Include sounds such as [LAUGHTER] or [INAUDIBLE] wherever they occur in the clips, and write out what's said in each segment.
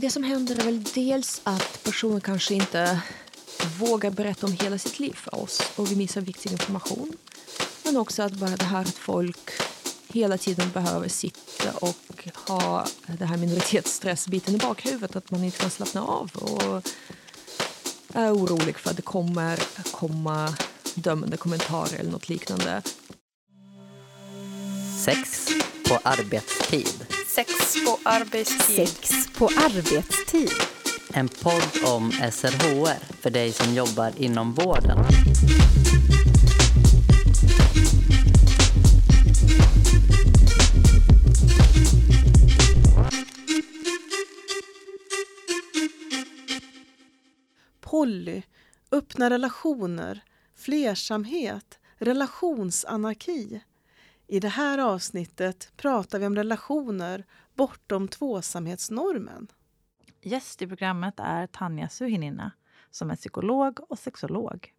Det som händer är väl dels att personen kanske inte vågar berätta om hela sitt liv för oss och vi missar viktig information. Men också att bara det här att folk hela tiden behöver sitta och ha det här minoritetsstressbiten i bakhuvudet, att man inte kan slappna av och är orolig för att det kommer komma dömande kommentarer eller något liknande. Sex på arbetstid. Sex på arbetstid. Sex på arbetstid. En podd om SRHR för dig som jobbar inom vården. Polly, öppna relationer, flersamhet, relationsanarki. I det här avsnittet pratar vi om relationer bortom tvåsamhetsnormen. Gäst i programmet är Tanja Suhinina som är psykolog och sexolog.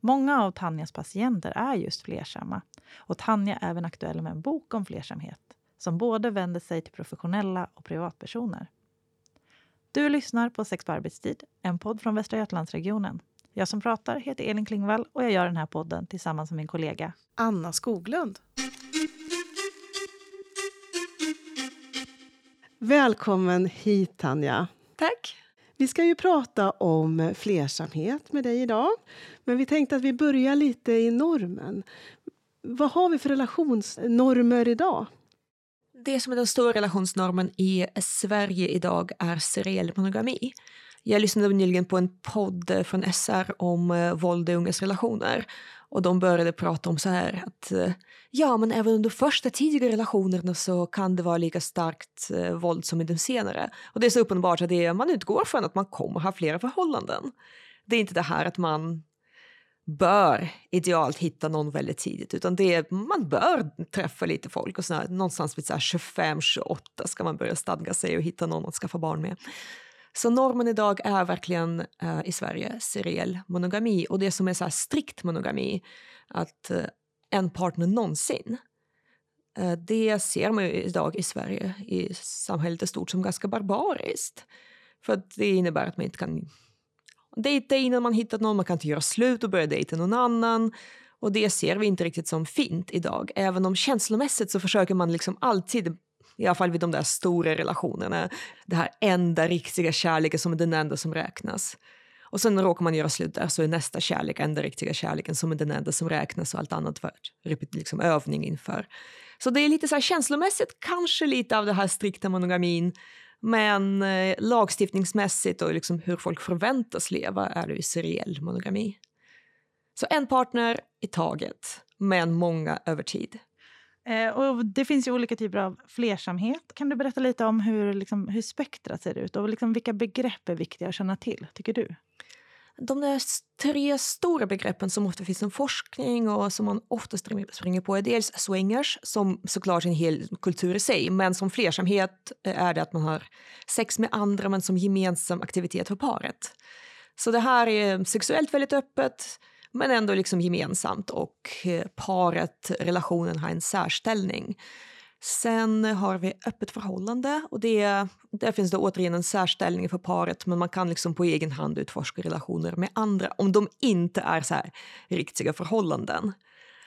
Många av Tanjas patienter är just flersamma och Tanja är även aktuell med en bok om flersamhet som både vänder sig till professionella och privatpersoner. Du lyssnar på Sex på arbetstid, en podd från Västra Götalandsregionen. Jag som pratar heter Elin Klingvall och jag gör den här podden tillsammans med min kollega Anna Skoglund. Välkommen hit, Tanja. Tack. Vi ska ju prata om flersamhet med dig idag. Men vi tänkte att vi börjar lite i normen. Vad har vi för relationsnormer idag? Det som är den stora relationsnormen i Sverige idag är seriell monogami. Jag lyssnade nyligen på en podd från SR om eh, våld i ungas relationer. Och de började prata om så här att eh, ja, men även under första tidiga relationerna så kan det vara lika starkt eh, våld som i de senare. Och det är så uppenbart att det är, man utgår från att man kommer ha flera förhållanden. Det är inte det här att man bör idealt hitta någon väldigt tidigt utan det är, man bör träffa lite folk och så här, någonstans vid 25-28 ska man börja stadga sig och hitta någon att skaffa barn med. Så normen idag är verkligen uh, i Sverige seriell monogami och det som är så strikt monogami, att uh, en partner någonsin, uh, det ser man ju idag i Sverige i samhället i stort som ganska barbariskt. För att det innebär att man inte kan dejta innan man hittat någon, man kan inte göra slut och börja dejta någon annan. Och det ser vi inte riktigt som fint idag. Även om känslomässigt så försöker man liksom alltid, i alla fall vid de där stora relationerna, det här enda riktiga kärleken som är den enda som räknas. Och sen råkar man göra slut där så är nästa kärlek enda riktiga kärleken som är den enda som räknas och allt annat var liksom övning inför. Så det är lite så här känslomässigt kanske lite av det här strikta monogamin men eh, lagstiftningsmässigt och liksom hur folk förväntas leva är det ju seriell monogami. Så en partner i taget, men många över tid. Eh, och det finns ju olika typer av flersamhet. Kan du berätta lite om hur, liksom, hur spektrat ser ut och liksom vilka begrepp är viktiga att känna till, tycker du? de där tre stora begreppen som ofta finns i forskning och som man ofta springer på är dels swingers, som såklart är en hel kultur i sig, men som flersamhet eh, är det att man har sex med andra men som gemensam aktivitet för paret. Så det här är sexuellt väldigt öppet, men ändå liksom gemensamt och eh, paret, relationen har en särställning. Sen har vi öppet förhållande och det, där finns det återigen en särställning för paret men man kan liksom på egen hand utforska relationer med andra om de inte är så här riktiga förhållanden.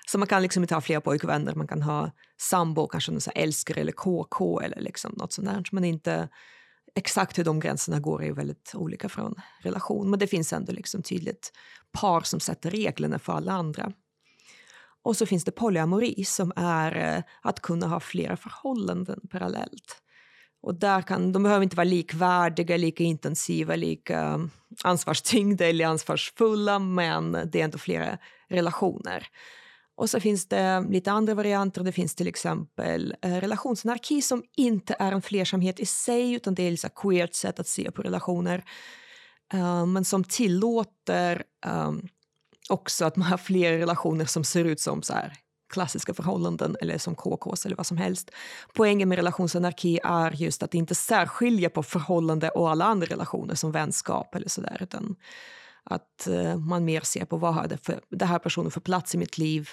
Så man kan liksom inte ha flera pojkvänner, man kan ha sambo, kanske en så älskare eller KK eller liksom något sånt där. Men inte exakt hur de gränserna går är väldigt olika från relation. Men det finns ändå liksom tydligt par som sätter reglerna för alla andra. Och så finns det polyamori som är eh, att kunna ha flera förhållanden parallellt. Och där kan, de behöver inte vara likvärdiga, lika intensiva, lika eh, ansvarstyngda eller ansvarsfulla men det är ändå flera relationer. Och så finns det lite andra varianter. Det finns till exempel eh, relationsanarki som inte är en flersamhet i sig utan det är ett queert sätt att se på relationer. Eh, men som tillåter ehm, också att man har fler relationer som ser ut som så här klassiska förhållanden eller som KKs eller vad som helst. Poängen med relationsanarki är just att inte särskilja på förhållande och alla andra relationer som vänskap eller sådär utan att eh, man mer ser på vad har för, den här personen för plats i mitt liv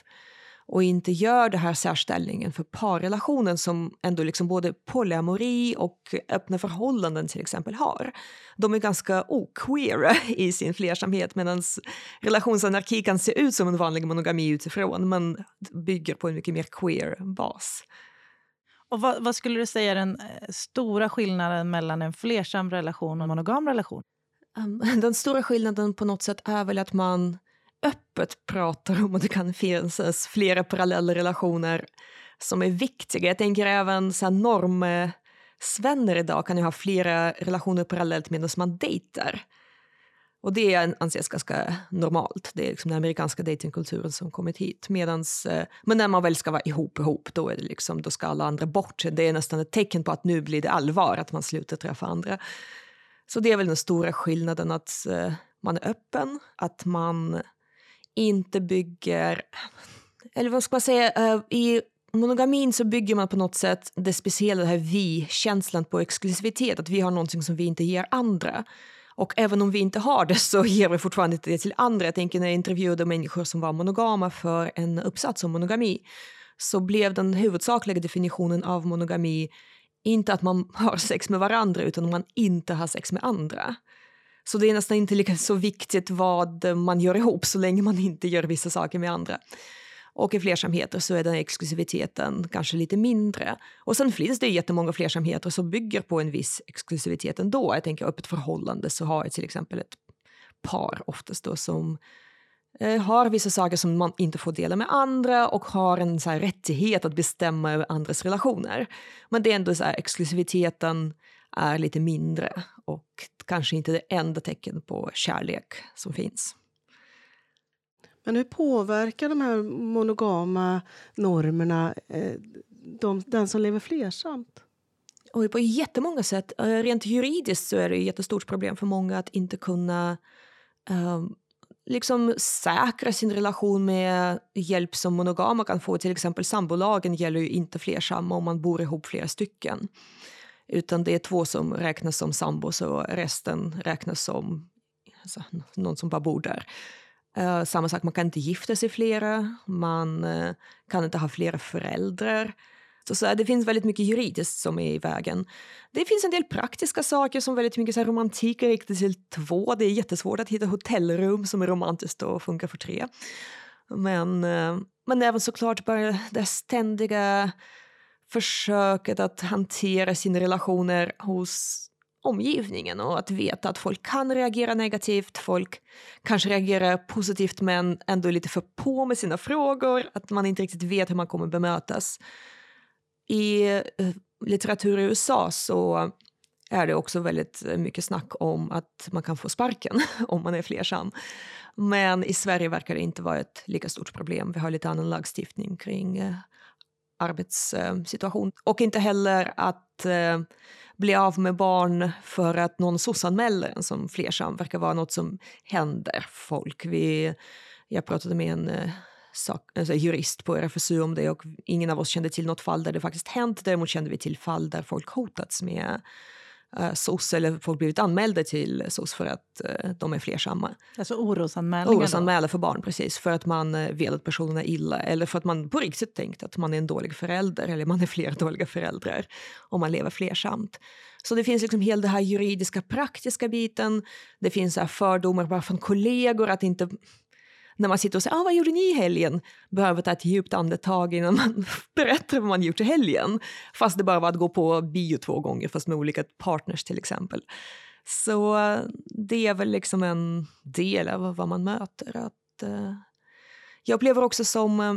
och inte gör den här särställningen för parrelationen som ändå liksom både polyamori och öppna förhållanden till exempel har. De är ganska oqueera [LAUGHS] i sin flersamhet medan relationsanarki kan se ut som en vanlig monogami utifrån men bygger på en mycket mer queer bas. Och vad, vad, skulle du säga är den eh, stora skillnaden mellan en flersam relation och en monogam relation? Ehm, [LAUGHS] den stora skillnaden på något sätt är väl att man öppet pratar om att det kan finnas flera parallella relationer som är viktiga. Jag tänker även så normsvänner idag kan ju ha flera relationer parallellt medan man dejtar. Och det anses ganska normalt. Det är liksom den amerikanska datingkulturen som kommit hit. Medans, eh, men när man väl ska vara ihop, ihop då, är det liksom, då ska alla andra bort. Det är nästan ett tecken på att nu blir det allvar, att man slutar träffa andra. Så det är väl den stora skillnaden, att eh, man är öppen, att man inte bygger... Eller vad ska man säga? Eh, I monogamin så bygger man på något sätt det speciella, det här vi-känslan på exklusivitet. Att vi har någonting som vi inte ger andra. Och även om vi inte har det så ger vi fortfarande inte det till andra. Jag tänker när jag intervjuade människor som var monogama för en uppsats om monogami så blev den huvudsakliga definitionen av monogami inte att man [LAUGHS] har sex med varandra utan att man inte har sex med andra. Så det är nästan inte lika så viktigt vad man gör ihop så länge man inte gör vissa saker med andra. Och i flersamheter så är den exklusiviteten kanske lite mindre. Och sen finns det jättemånga flersamheter som bygger på en viss exklusivitet ändå. Jag tänker öppet förhållande så har jag till exempel ett par oftast då som har vissa saker som man inte får dela med andra och har en så rättighet att bestämma över andras relationer. Men det är ändå så här, exklusiviteten är lite mindre och kanske inte det enda tecken på kärlek som finns. Men hur påverkar de här monogama normerna eh, de, den som lever flersamt? Och på jättemånga sätt. Eh, rent juridiskt så är det ett jättestort problem för många att inte kunna um, liksom säkra sin relation med hjälp som monogama kan få. Till exempel sambolagen gäller ju inte flersamma om man bor ihop flera stycken. Utan det är två som räknas som sambos och resten räknas som alltså, någon som bara bor där. Uh, samma sak, man kan inte gifta sig flera, man uh, kan inte ha flera föräldrar. Så, så det finns väldigt mycket juridiskt som är i vägen. Det finns en del praktiska saker som väldigt mycket så här, romantik är riktigt till två. Det är jättesvårt att hitta hotellrum som är romantiskt och funkar för tre. Men, eh, men även såklart bara det ständiga försöket att hantera sina relationer hos omgivningen och att veta att folk kan reagera negativt, folk kanske reagerar positivt men ändå är lite för på med sina frågor, att man inte riktigt vet hur man kommer bemötas. I eh, litteratur i USA så är det också väldigt eh, mycket snack om att man kan få sparken [LAUGHS] om man är flersam. Men i Sverige verkar det inte vara ett lika stort problem. Vi har lite annan lagstiftning kring eh, arbetssituation. Och inte heller att eh, bli av med barn för att någon sossanmäler en som flersam verkar vara något som händer folk. Vi, jag pratade med en eh, sak, alltså jurist på RFSU om det och ingen av oss kände till något fall där det faktiskt hänt. Däremot kände vi till fall där folk hotats med uh, SOS eller folk blivit anmälda till SOS för att uh, de är flersamma. Alltså orosanmälningar? Orosanmälan för barn, precis. För att man uh, vill att personerna är illa eller för att man på riktigt tänkt att man är en dålig förälder eller man är flera [LAUGHS] dåliga föräldrar om man lever flersamt. Så det finns liksom hela den här juridiska praktiska biten. Det finns så fördomar bara från kollegor att inte när man sitter och säger ah, vad gjorde ni i helgen behöver ta ett djupt andetag innan man [LAUGHS] berättar vad man gjort i helgen. Fast det bara var att gå på bio två gånger fast med olika partners till exempel. Så eh, det är väl liksom en del av vad man möter. Att, eh, jag upplever också som eh,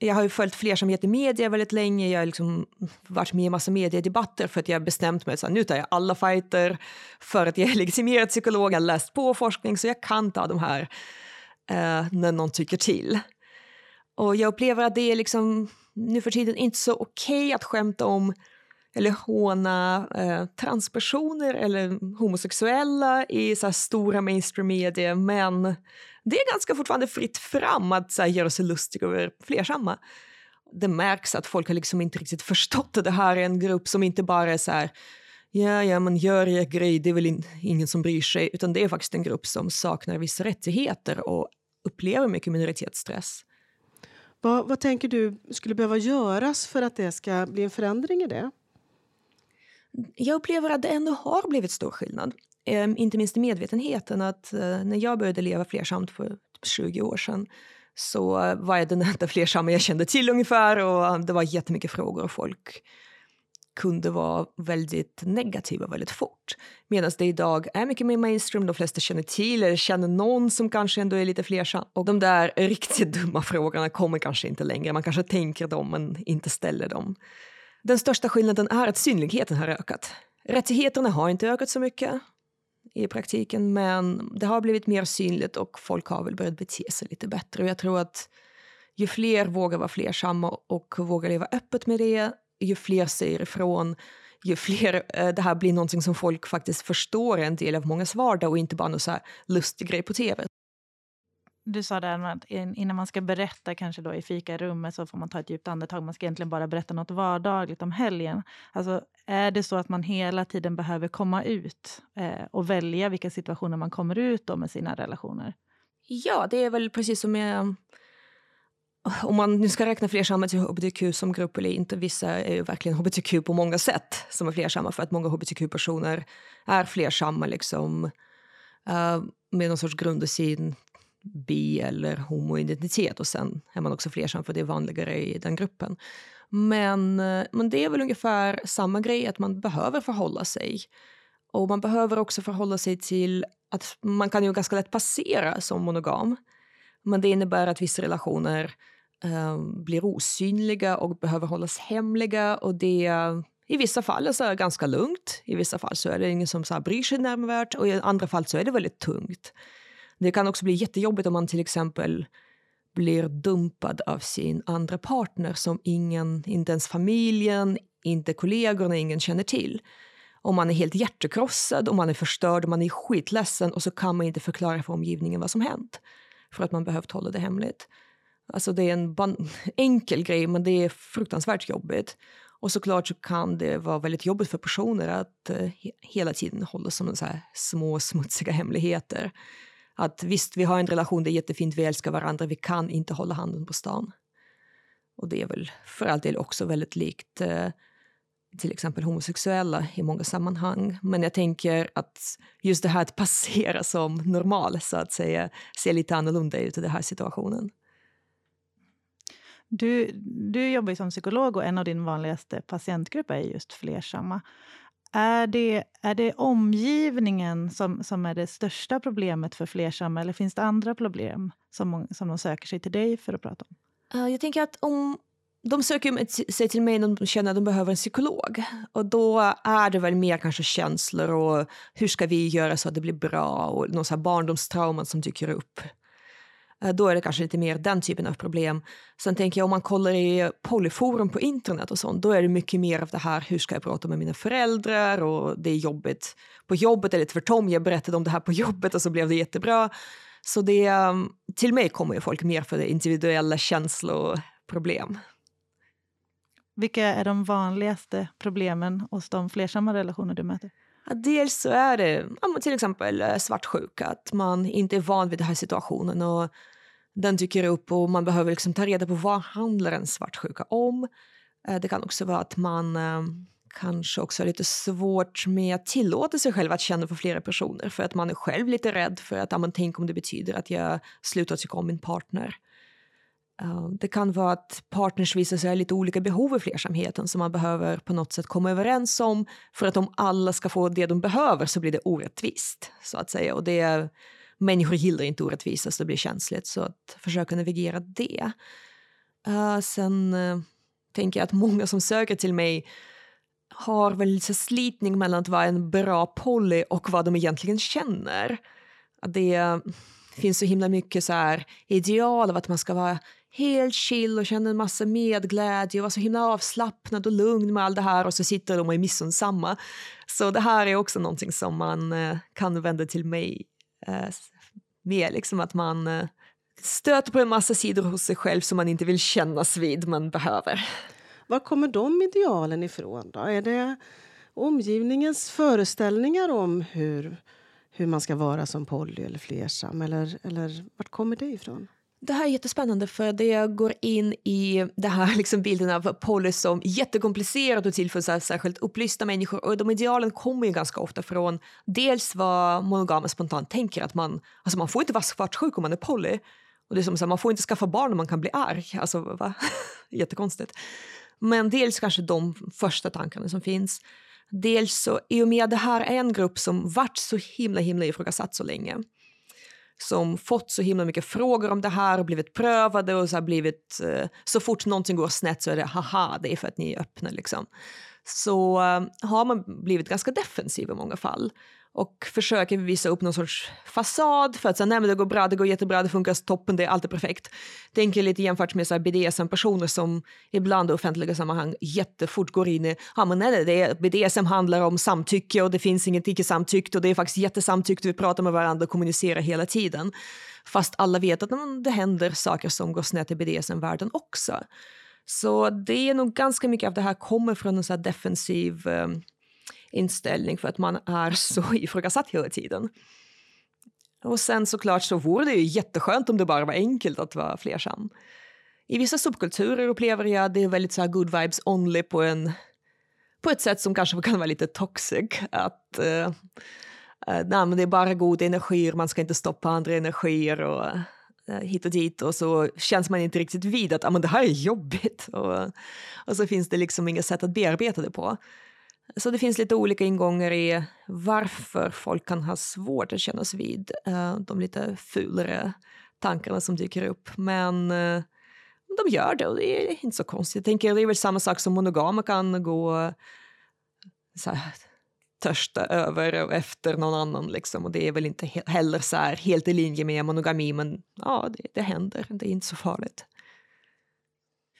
jag har ju följt flersamhet i media väldigt länge. Jag har liksom varit med i massa mediedebatter för att jag bestämt mig att nu tar jag alla fighter för att jag är [LAUGHS] legitimerad psykolog, jag har läst på forskning så jag kan ta de här eh, när någon tycker till. Och jag upplever att det är liksom nu för tiden inte så okej okay att skämta om eller håna eh, transpersoner eller homosexuella i så stora mainstream-medier. men det är ganska fortfarande fritt fram att så här, göra sig lustig över flersamma. Det märks att folk har liksom inte riktigt förstått att det här är en grupp som inte bara är så här ja, ja, men gör er grej, det är väl in, ingen som bryr sig, utan det är faktiskt en grupp som saknar vissa rättigheter och upplever mycket minoritetsstress. Vad, vad tänker du skulle behöva göras för att det ska bli en förändring i det? Jag upplever att det ändå har blivit stor skillnad. Eh, inte minst i medvetenheten att eh, när jag började leva flersamt för 20 år sedan så var jag den enda flersamma jag kände till ungefär och det var jättemycket frågor och folk kunde vara väldigt negativa väldigt fort. Medan det idag är mycket mer mainstream, de flesta känner till eller känner någon som kanske ändå är lite flersam. Och de där [LAUGHS] riktigt dumma frågorna kommer kanske inte längre. Man kanske tänker dem men inte ställer dem. Den största skillnaden är att synligheten har ökat. Rättigheterna har inte ökat så mycket i praktiken men det har blivit mer synligt och folk har väl börjat bete sig lite bättre. Och jag tror att ju fler vågar vara flersamma och vågar leva öppet med det ju fler säger ifrån, ju fler eh, det här blir någonting som folk faktiskt förstår en del av mångas vardag och inte bara någon så här lustig grej på tv. Du sa där att innan man ska berätta kanske då i fikarummet så får man ta ett djupt andetag. Man ska egentligen bara berätta något vardagligt om helgen. Alltså, är det så att man hela tiden behöver komma ut eh, och välja vilka situationer man kommer ut då med sina relationer? Ja, det är väl precis som med om man nu ska räkna flersamma till hbtq som grupp eller inte, vissa är ju verkligen hbtq på många sätt som är flersamma för att många hbtq-personer är flersamma liksom, uh, med någon sorts grund i sin bi eller homoidentitet och sen är man också flersam för det är vanligare i den gruppen. Men, uh, men det är väl ungefär samma grej att man behöver förhålla sig. Och man behöver också förhålla sig till att man kan ju ganska lätt passera som monogam. Men det innebär att vissa relationer um, blir osynliga och behöver hållas hemliga. Och det i vissa fall är det ganska lugnt, i vissa fall så är det ingen som så här bryr sig nämnvärt och i andra fall så är det väldigt tungt. Det kan också bli jättejobbigt om man till exempel blir dumpad av sin andra partner som ingen, inte ens familjen, inte kollegorna, ingen känner till. Om man är helt hjärtekrossad, om man är förstörd, och man är skitledsen och så kan man inte förklara för omgivningen vad som hänt för att man behövt hålla det hemligt. Alltså det är en [LAUGHS] enkel grej, men det är fruktansvärt jobbigt. Och såklart så kan det vara väldigt jobbigt för personer att eh, hela tiden hålla som så här små smutsiga hemligheter. Att visst, vi har en relation, det är jättefint, vi älskar varandra, vi kan inte hålla handen på stan. Och det är väl för all del också väldigt likt uh, till exempel homosexuella i många sammanhang. Men jag tänker att just det här att passera som normal, så att säga, ser lite annorlunda ut i den här situationen. Du, du jobbar som psykolog och en av din vanligaste patientgrupper är just flersamma. Är det, är det omgivningen som, som är det största problemet för flersamma eller finns det andra problem som, som de söker sig till dig för att prata om? Jag tänker att om de söker sig till mig när de känner att de behöver en psykolog. Och då är det väl mer kanske känslor och hur ska vi göra så att det blir bra och någon så barndomstrauman som dyker upp. Eh, då är det kanske lite mer den typen av problem. Sen tänker jag om man kollar i polyforum på internet och sånt, då är det mycket mer av det här, hur ska jag prata med mina föräldrar och det är jobbigt på jobbet eller tvärtom, jag berättade om det här på [LAUGHS] jobbet och så blev det jättebra. Så det, ehm, till mig kommer ju folk mer för det individuella känsloproblem. Vilka är de vanligaste problemen hos de flersamma relationer du möter? Dels så är det till exempel eh, svartsjuka, att man inte är van vid den här situationen och den dyker upp och man behöver liksom ta reda på vad handlar en svartsjuka om. Eh, det kan också vara att man eh, kanske också har lite svårt med att tillåta sig själv att känna för flera personer för att man är själv lite rädd för att, ja, tänk om det betyder att jag slutar tycka om min partner. Ehm, det kan vara att partners visar sig ha lite olika behov i flersamheten som man behöver på något sätt komma överens om för att om alla ska få det de behöver så blir det orättvist. så att säga. Och det, människor gillar inte orättvisa så det blir känsligt så att försöka navigera det. Uh, sen uh, tänker jag att många som söker till mig har väl lite slitning mellan att vara en bra poly och vad de egentligen känner. Det eh, finns så himla mycket så här ideal av att man ska vara helt chill och kände en massa medglädje och var så himla avslappnad och lugn med allt det här och så sitter de och är missunnsamma. Så det här är också någonting som man eh, kan vända till mig eh, med, liksom att man eh, stöter på en massa sidor hos sig själv som man inte vill kännas vid men behöver. Var kommer de idealen ifrån? Då? Är det omgivningens föreställningar om hur, hur man ska vara som poly eller flersam? Eller, eller vart kommer det ifrån? Det här är jättespännande för det går in i det här [LAUGHS] liksom bilden av polis som jättekomplicerat och till för så särskilt upplysta människor. Och de idealen kommer ju ganska ofta från dels vad monogama spontant tänker att man, alltså man får inte vara svartsjuk om man är poly. Och det är som så här, man får inte skaffa barn om man kan bli arg. Alltså, va? [LAUGHS] Jättekonstigt. Men dels kanske de första tankarna som finns. Dels så, i och med att det här är en grupp som varit så himla himla ifrågasatt så länge som fått så himla mycket frågor om det här och blivit prövade och så, blivit, eh, så fort någonting går snett så är det haha, det är för att ni är öppna liksom. Så eh, har man blivit ganska defensiv i många fall och försöker visa upp någon sorts fasad för att säga nej men det går bra, det går jättebra, det funkar toppen, det är alltid perfekt. Tänker lite jämfört med BDSM-personer som ibland i offentliga sammanhang jättefort går in i, ja men nej, det är, BDSM handlar om samtycke och det finns inget icke-samtyckt och det är faktiskt jättesamtyckt och vi pratar med varandra och kommunicerar hela tiden. Fast alla vet att det händer saker som går snett i BDSM-världen också. Så det är nog ganska mycket av det här kommer från en så defensiv um, inställning för att man är [LAUGHS] så ifrågasatt hela tiden. Och sen såklart så vore det ju jätteskönt om det bara var enkelt att vara flersam. I vissa subkulturer upplever jag det är väldigt så good vibes only på, en, på ett sätt som kanske kan vara lite toxic. Att eh, eh nej, men det är bara god energier, man ska inte stoppa andra energier och eh, hit och dit och så känns man inte riktigt vid att ah, men det här är jobbigt [LAUGHS] och, och så finns det liksom inget sätt att bearbeta det på. Så det finns lite olika ingångar i varför folk kan ha svårt att kännas vid eh, de lite fulare tankarna som dyker upp. Men eh, de gör det och det är inte så konstigt. Jag tänker det är väl samma sak som monogama kan gå eh, så här, törsta över och efter någon annan. Liksom. Och det är väl inte heller så här, helt i linje med monogami men ja, det, det händer. Det är inte så farligt.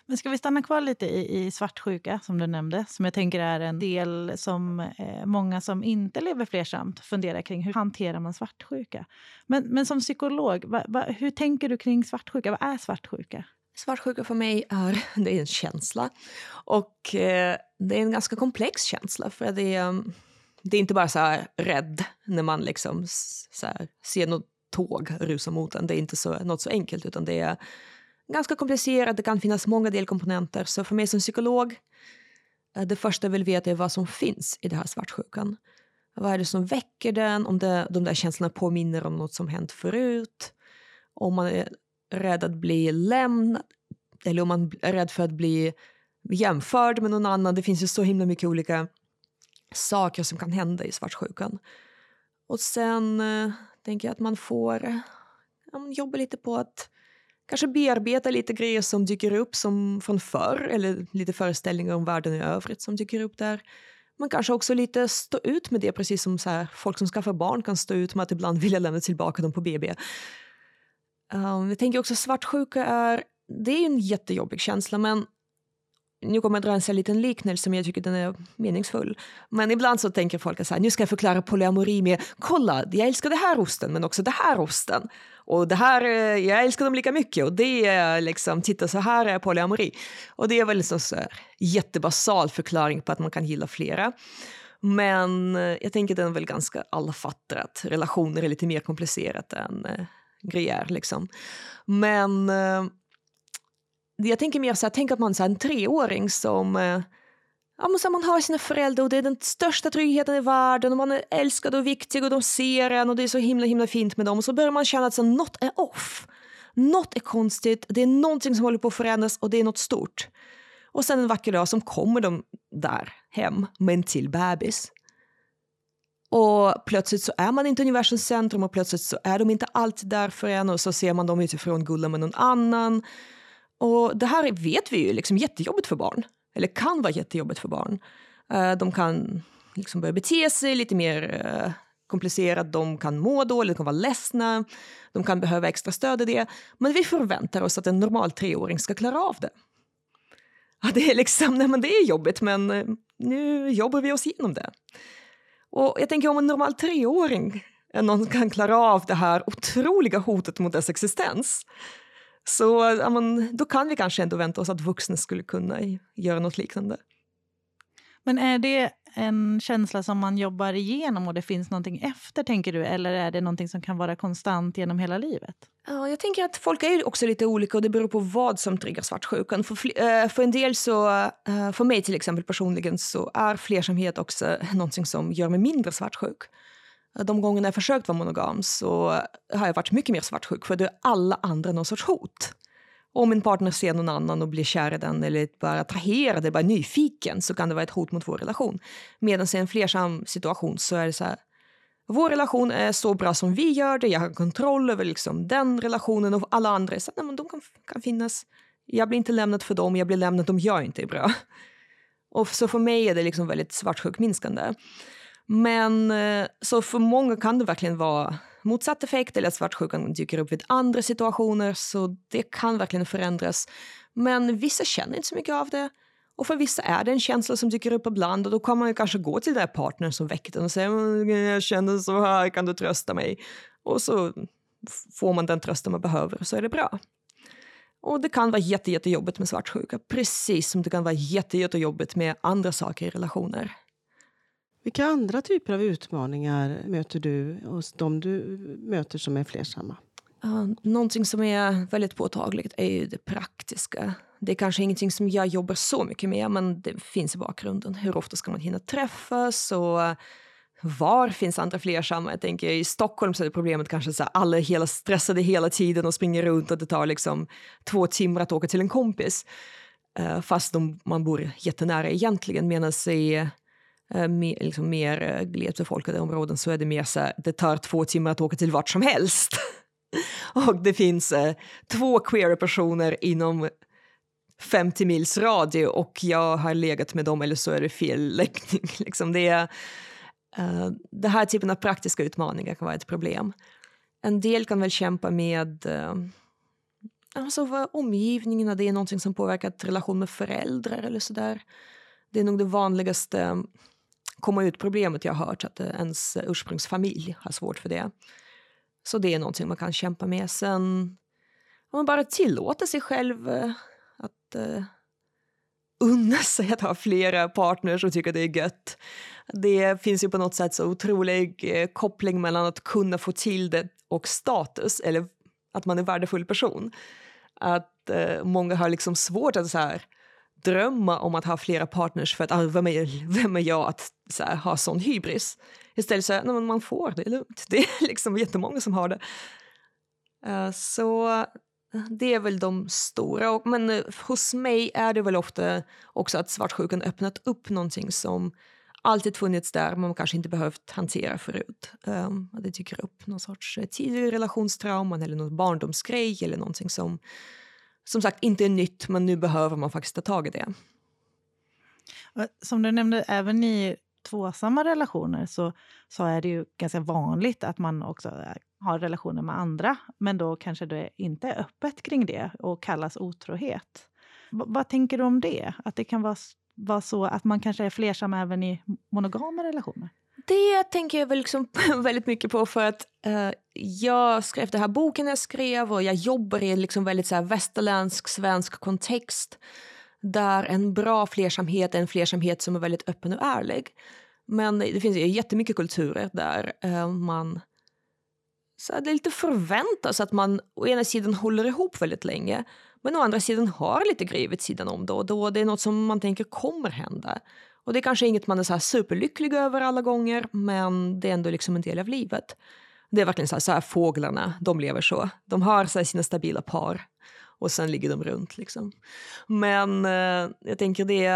Men ska vi stanna kvar lite i, i svartsjuka, som du nämnde, som jag tänker är en del som eh, många som inte lever flersamt funderar kring. Hur hanterar man svartsjuka? Men, men som psykolog, va, va, hur tänker du kring svartsjuka? Vad är svartsjuka? Svartsjuka för mig är, [LAUGHS] det är en känsla. Och eh, det är en ganska komplex känsla. För det är, det är inte bara så här rädd när man liksom så här, ser något tåg rusa mot en. Det är inte så, något så enkelt, utan det är ganska komplicerat. Det kan finnas många delkomponenter. Så för mig som psykolog, eh, det första jag vill veta är vad som finns i den här svartsjukan. Vad är det som väcker den? Om det, de där känslorna påminner om något som hänt förut. Om man är rädd att bli lämnad eller om man är rädd för att bli jämförd med någon annan. Det finns ju så himla mycket olika saker som kan hända i svartsjukan. Och sen eh, tänker jag att man får eh, ja, jobba lite på att kanske bearbeta lite grejer som dyker upp som från förr eller lite föreställningar om världen i övrigt som dyker upp där. Man kanske också lite stå ut med det, precis som så här, folk som skaffar barn kan stå ut med att ibland vilja lämna tillbaka dem på BB. Um, ehm, jag tänker också svartsjuka är, det är en jättejobbig känsla men nu kommer jag dra en liten liknelse men jag tycker den är meningsfull. Men ibland så tänker folk att nu ska jag förklara polyamori med kolla, jag älskar det här osten men också det här osten. Och det här, eh, jag älskar dem lika mycket och det är liksom, titta så här är polyamori. Och det är väl liksom så här, jättebasal förklaring på att man kan gilla flera. Men eh, jag tänker den är väl ganska alla fattar att relationer är lite mer komplicerat än eh, grejer liksom. Men eh, jag tänker mer så här, tänk att man är en treåring som eh, ja, men så man har sina föräldrar och det är den största tryggheten i världen och man är älskad och viktig och de ser en och det är så himla himla fint med dem och så börjar man känna att så, något är off. Något är konstigt, det är någonting som håller på att förändras och det är något stort. Och sen en vacker dag så kommer de där hem med en till bebis. Och plötsligt så är man inte universums centrum och plötsligt så är de inte alltid där för en och så ser man dem utifrån gulla med någon annan. Och det här vet vi ju liksom jättejobbigt för barn, eller kan vara jättejobbigt för barn. Eh, de kan liksom börja bete sig lite mer eh, komplicerat, de kan må dåligt, de kan vara ledsna, de kan behöva extra stöd i det. Men vi förväntar oss att en normal treåring ska klara av det. Ja, det är liksom, nej men det är jobbigt men eh, nu jobbar vi oss igenom det. Och jag tänker om en normal treåring någon kan klara av det här otroliga hotet mot dess existens så men, då kan vi kanske ändå vänta oss att vuxna skulle kunna göra något liknande. Men är det, en känsla som man jobbar igenom och det finns någonting efter, tänker du? Eller är det någonting som kan vara konstant genom hela livet? Ja, jag tänker att folk är också lite olika och det beror på vad som triggar svartsjukan. För, uh, för en del så, uh, för mig till exempel personligen så är flersamhet också [LAUGHS] någonting som gör mig mindre svartsjuk. De gångerna jag försökt vara monogam så har jag varit mycket mer svartsjuk för det är alla andra någon sorts hot. Om min partner ser någon annan och blir kär i den eller bara attraherad eller bara nyfiken så kan det vara ett hot mot vår relation. Medan i en flersam situation så är det så här vår relation är så bra som vi gör det, jag har kontroll över liksom den relationen och alla andra så, nej, men de kan, kan finnas. Jag blir inte lämnad för dem, jag blir lämnad om jag inte är bra. Och så för mig är det liksom väldigt svartsjukminskande. Men eh, så för många kan det verkligen vara motsatt effekt eller att svartsjukan dyker upp vid andra situationer så det kan verkligen förändras. Men vissa känner inte så mycket av det. Och för vissa är det en känsla som dyker upp ibland och då kan man kanske gå till den partnern som väcker den och säga jag känner så här, kan du trösta mig? Och så får man den trösten man behöver så är det bra. Och det kan vara jätte, jättejobbigt med svartsjuka, precis som det kan vara jätte, jättejobbigt med andra saker i relationer. Vilka andra typer av utmaningar möter du hos de du möter som är flersamma? Uh, någonting som är väldigt påtagligt är ju det praktiska. Det är kanske ingenting som jag jobbar så mycket med, men det finns i bakgrunden. Hur ofta ska man hinna träffas? Och var finns andra flersamma? Jag tänker, I Stockholm så är problemet kanske att alla är hela stressade hela tiden och springer runt och det tar liksom två timmar att åka till en kompis. Uh, fast de, man bor jättenära egentligen, medan i Eh, mer, liksom mer eh, glesbefolkade områden så är det mer så här, det tar två timmar att åka till vart som helst. [LAUGHS] och det finns eh, två queera personer inom 50 mils radie och jag har legat med dem eller så är det fel läggning. [LAUGHS] liksom det, är, eh, den här typen av praktiska utmaningar kan vara ett problem. En del kan väl kämpa med eh, alltså, omgivningen, det är någonting som påverkat relation med föräldrar eller sådär. Det är nog det vanligaste komma ut-problemet jag har hört, att eh, ens ursprungsfamilj har svårt för det. Så det är någonting man kan kämpa med. Sen om man bara tillåter sig själv eh, att uh, unna sig att ha flera partners och tycka det är gött. Det finns ju på något sätt så otrolig uh, koppling mellan att kunna få till det och status, eller att man är en värdefull person. Att uh, många har liksom svårt att så här, drömma om att ha flera partners för att ah, vem, är, vem är jag att så här, ha sån hybris? Istället så här, man får det är lugnt. [LAUGHS] Det är liksom jättemånga som har det. Uh, så det är väl de stora. Men uh, hos mig är det väl ofta också att svartsjukan öppnat upp någonting som alltid funnits där men man kanske inte behövt hantera förut. Um, det dyker upp någon sorts eh, tidig relationstrauma eller någon barndomsgrej eller någonting som som sagt inte är nytt, men nu behöver man faktiskt ta tag i det. Som du nämnde, även i tvåsamma relationer så, så är det ju ganska vanligt att man också eh, har relationer med andra, men då kanske det inte är öppet kring det och kallas otrohet. V vad tänker du om det? Att det kan vara, vara så att man kanske är flersam även i monogama relationer? Det tänker jag väl liksom [LAUGHS] väldigt mycket på för att uh, jag skrev den här boken jag skrev och jag jobbar i en liksom väldigt så här, västerländsk svensk kontext där en bra flersamhet är en flersamhet som är väldigt öppen och ärlig. Men det finns ju jättemycket kulturer där uh, man så det lite förväntas att man å ena sidan håller ihop väldigt länge men å andra sidan har lite grejer vid sidan om då och då. Det är något som man tänker kommer hända. Och det är kanske inget man är så superlycklig över alla gånger, men det är ändå liksom en del av livet. Det är verkligen så här, så här fåglarna, de lever så. De har så sina stabila par och sen ligger de runt. Liksom. Men eh, jag tänker det,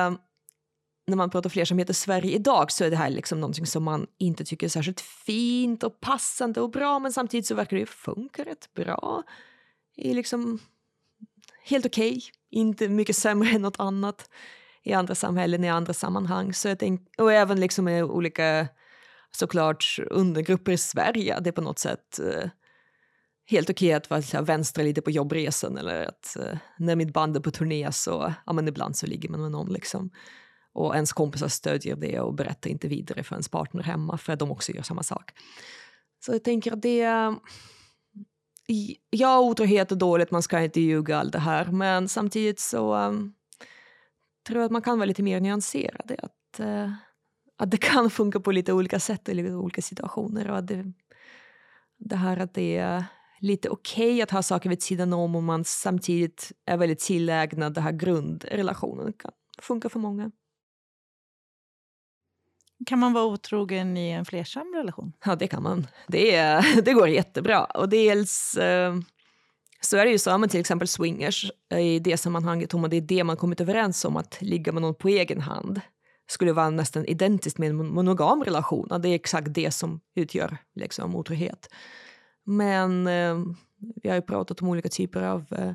när man pratar flersamhet i Sverige idag så är det här liksom någonting som man inte tycker är särskilt fint och passande och bra, men samtidigt så verkar det funka rätt bra. Det är liksom helt okej, okay. inte mycket sämre än något annat i andra samhällen, i andra sammanhang. Så jag tänk, och även liksom med olika såklart undergrupper i Sverige. Det är på något sätt eh, helt okej okay att vara vänstra lite på jobbresan eller att eh, när mitt band är på turné så ja, men ibland så ligger man med någon. Liksom. Och ens kompisar stödjer det och berättar inte vidare för ens partner hemma för att de också gör samma sak. Så jag tänker att det... Ja, otrohet är dåligt, man ska inte ljuga allt det här men samtidigt så um, tror att man kan vara lite mer nyanserad. Att, uh, att det kan [LAUGHS] funka på lite olika sätt i lite olika situationer. Och det, det här att det är lite okej okay att ha saker vid sidan om och man samtidigt är väldigt tillägnad den här grundrelationen. kan funka för många. Kan man vara otrogen i en flersam relation? Ja, det kan man. Det, [LAUGHS] det går jättebra. Och dels eh, så är det ju så med till exempel swingers eh, i det sammanhanget, om det är det man kommit överens om att ligga med någon på egen hand skulle vara nästan identiskt med en monogam relation. Det är exakt det som utgör liksom, otrohet. Men eh, vi har ju pratat om olika typer av eh,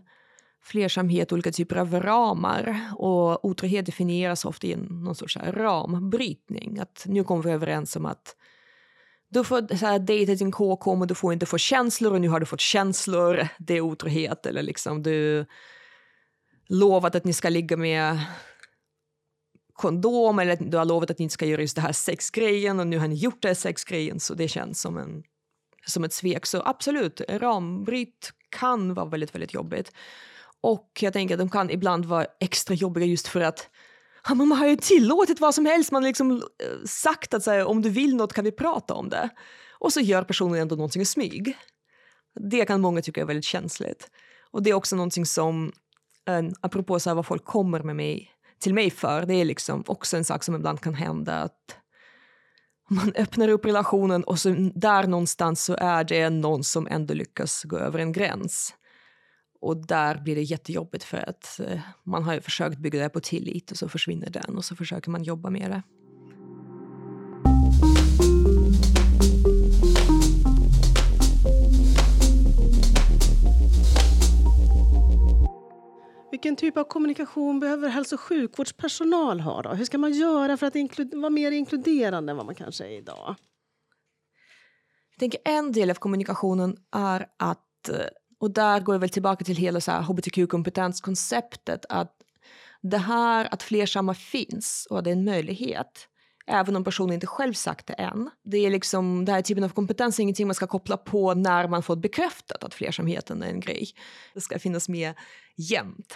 flersamhet, olika typer av ramar. Och otrohet definieras ofta i någon sorts rambrytning. Att nu kommer vi överens om att du får så här, dejta din KK men du får inte få känslor och nu har du fått känslor. Det är otrohet. Eller liksom du lovat att ni ska ligga med kondom eller du har lovat att ni inte ska göra just det här sexgrejen och nu har ni gjort det här sexgrejen så det känns som, en, som ett svek. Så absolut, rambryt kan vara väldigt, väldigt jobbigt. Och jag tänker att de kan ibland vara extra jobbiga just för att man har ju tillåtit vad som helst. Man har liksom eh, sagt att så här, om du vill något kan vi prata om det. Och så gör personen ändå någonting i smyg. Det kan många tycka är väldigt känsligt. Och det är också någonting som, en, apropå så här, vad folk kommer med mig, till mig för, det är liksom också en sak som ibland kan hända att man öppnar upp relationen och så där någonstans så är det någon som ändå lyckas gå över en gräns. Och där blir det jättejobbigt för att eh, man har försökt bygga det på tillit och så försvinner den och så försöker man jobba med det. Vilken typ av kommunikation behöver hälso och sjukvårdspersonal ha? Då? Hur ska man göra för att vara mer inkluderande än vad man kanske är idag? Jag tänker en del av kommunikationen är att eh, och där går jag väl tillbaka till hela hbtq-kompetenskonceptet. Att det här att flersamma finns och att det är en möjlighet även om personen inte själv sagt det än. Det är liksom, den här typen av kompetens är ingenting man ska koppla på när man fått bekräftat att flersamheten är en grej. Det ska finnas med jämt.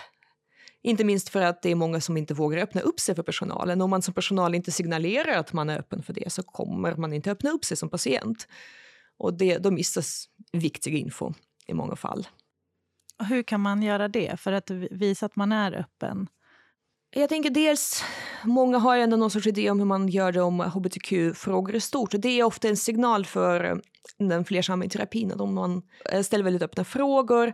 Inte minst för att det är många som inte vågar öppna upp sig för personalen. Om man som personal inte signalerar att man är öppen för det så kommer man inte öppna upp sig som patient. Och det, då missas viktig info i många fall. Hur kan man göra det för att visa att man är öppen? Jag tänker dels, många har ändå någon sorts idé om hur man gör det om hbtq-frågor i stort. Det är ofta en signal för den flersamma terapin. Att om man eh, ställer väldigt öppna frågor,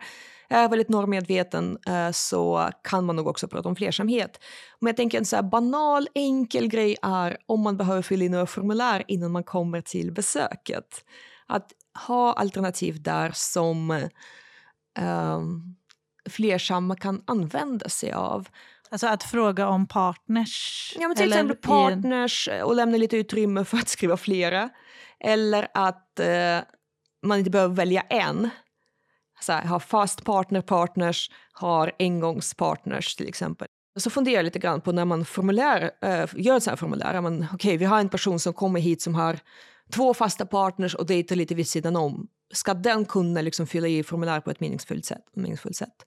är väldigt normmedveten eh, så kan man nog också prata om flersamhet. Men jag tänker en så banal, enkel grej är om man behöver fylla i några formulär innan man kommer till besöket. Att ha alternativ där som um, flersamma kan använda sig av. Alltså att fråga om partners? Ja, men till exempel partners och lämna lite utrymme för att skriva flera. Eller att uh, man inte behöver välja en. Så här, ha fast partner, partners, har engångspartners till exempel. Så funderar jag lite grann på när man formulär, uh, gör ett sånt här formulär. Okej, okay, vi har en person som kommer hit som har två fasta partners och dejta lite vid sidan om. Ska den kunna liksom fylla i formulär på ett meningsfullt sätt? Meningsfullt sätt?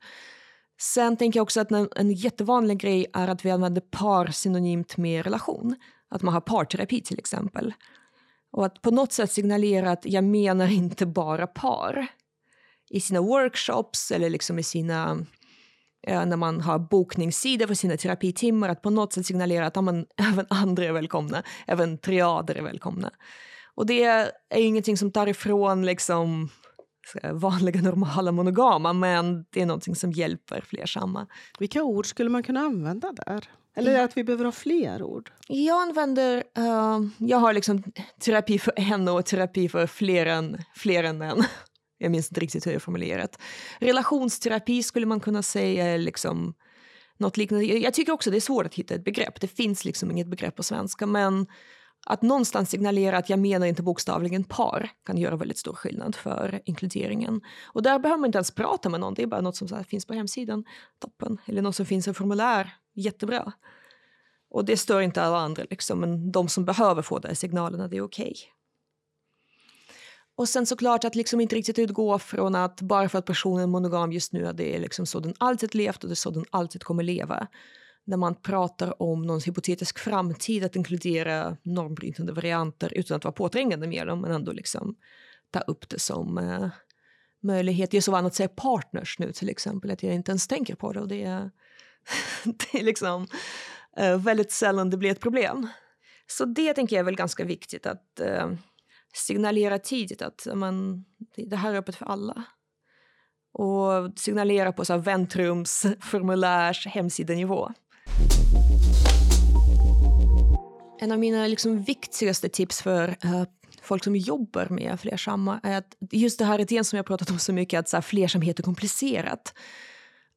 Sen tänker jag också att en, en jättevanlig grej är att vi använder par synonymt med relation. Att man har parterapi till exempel. Och att på något sätt signalera att jag menar inte bara par. I sina workshops eller liksom i sina eh, när man har bokningssidor för sina terapitimmar att på något sätt signalera att ja, men, [LAUGHS] även andra är välkomna, även triader är välkomna. Och det är ingenting som tar ifrån liksom vanliga normala monogama men det är någonting som hjälper flersamma. Vilka ord skulle man kunna använda där? Eller mm. att vi behöver ha fler ord? Jag använder... Uh, jag har liksom terapi för en och terapi för fler än, fler än en. [LAUGHS] Jag minns inte riktigt hur jag formulerat. Relationsterapi skulle man kunna säga liksom något liknande. Jag tycker också det är svårt att hitta ett begrepp. Det finns liksom inget begrepp på svenska men att någonstans signalera att jag menar inte bokstavligen par kan göra väldigt stor skillnad för inkluderingen. Och där behöver man inte ens prata med någon, det är bara något som så finns på hemsidan, toppen. Eller något som finns i formulär, jättebra. Och det stör inte alla andra, liksom, men de som behöver få de signalerna, det är okej. Okay. Och sen såklart att liksom inte riktigt utgå från att bara för att personen är monogam just nu, att det är liksom så den alltid levt och det är så den alltid kommer leva när man pratar om någons hypotetisk framtid att inkludera normbrytande varianter utan att vara påträngande med dem men ändå liksom ta upp det som eh, möjlighet. Det är så vanligt att säga partners nu till exempel att jag inte ens tänker på det och det är, [LAUGHS] det är liksom eh, väldigt sällan det blir ett problem. Så det tänker jag är väl ganska viktigt att eh, signalera tidigt att man, det här är öppet för alla och signalera på så här väntrums, formulärs, hemsidenivå. En av mina liksom viktigaste tips för uh, folk som jobbar med flersamma är att just det här idén som jag pratat om så mycket, att så här, flersamhet är komplicerat.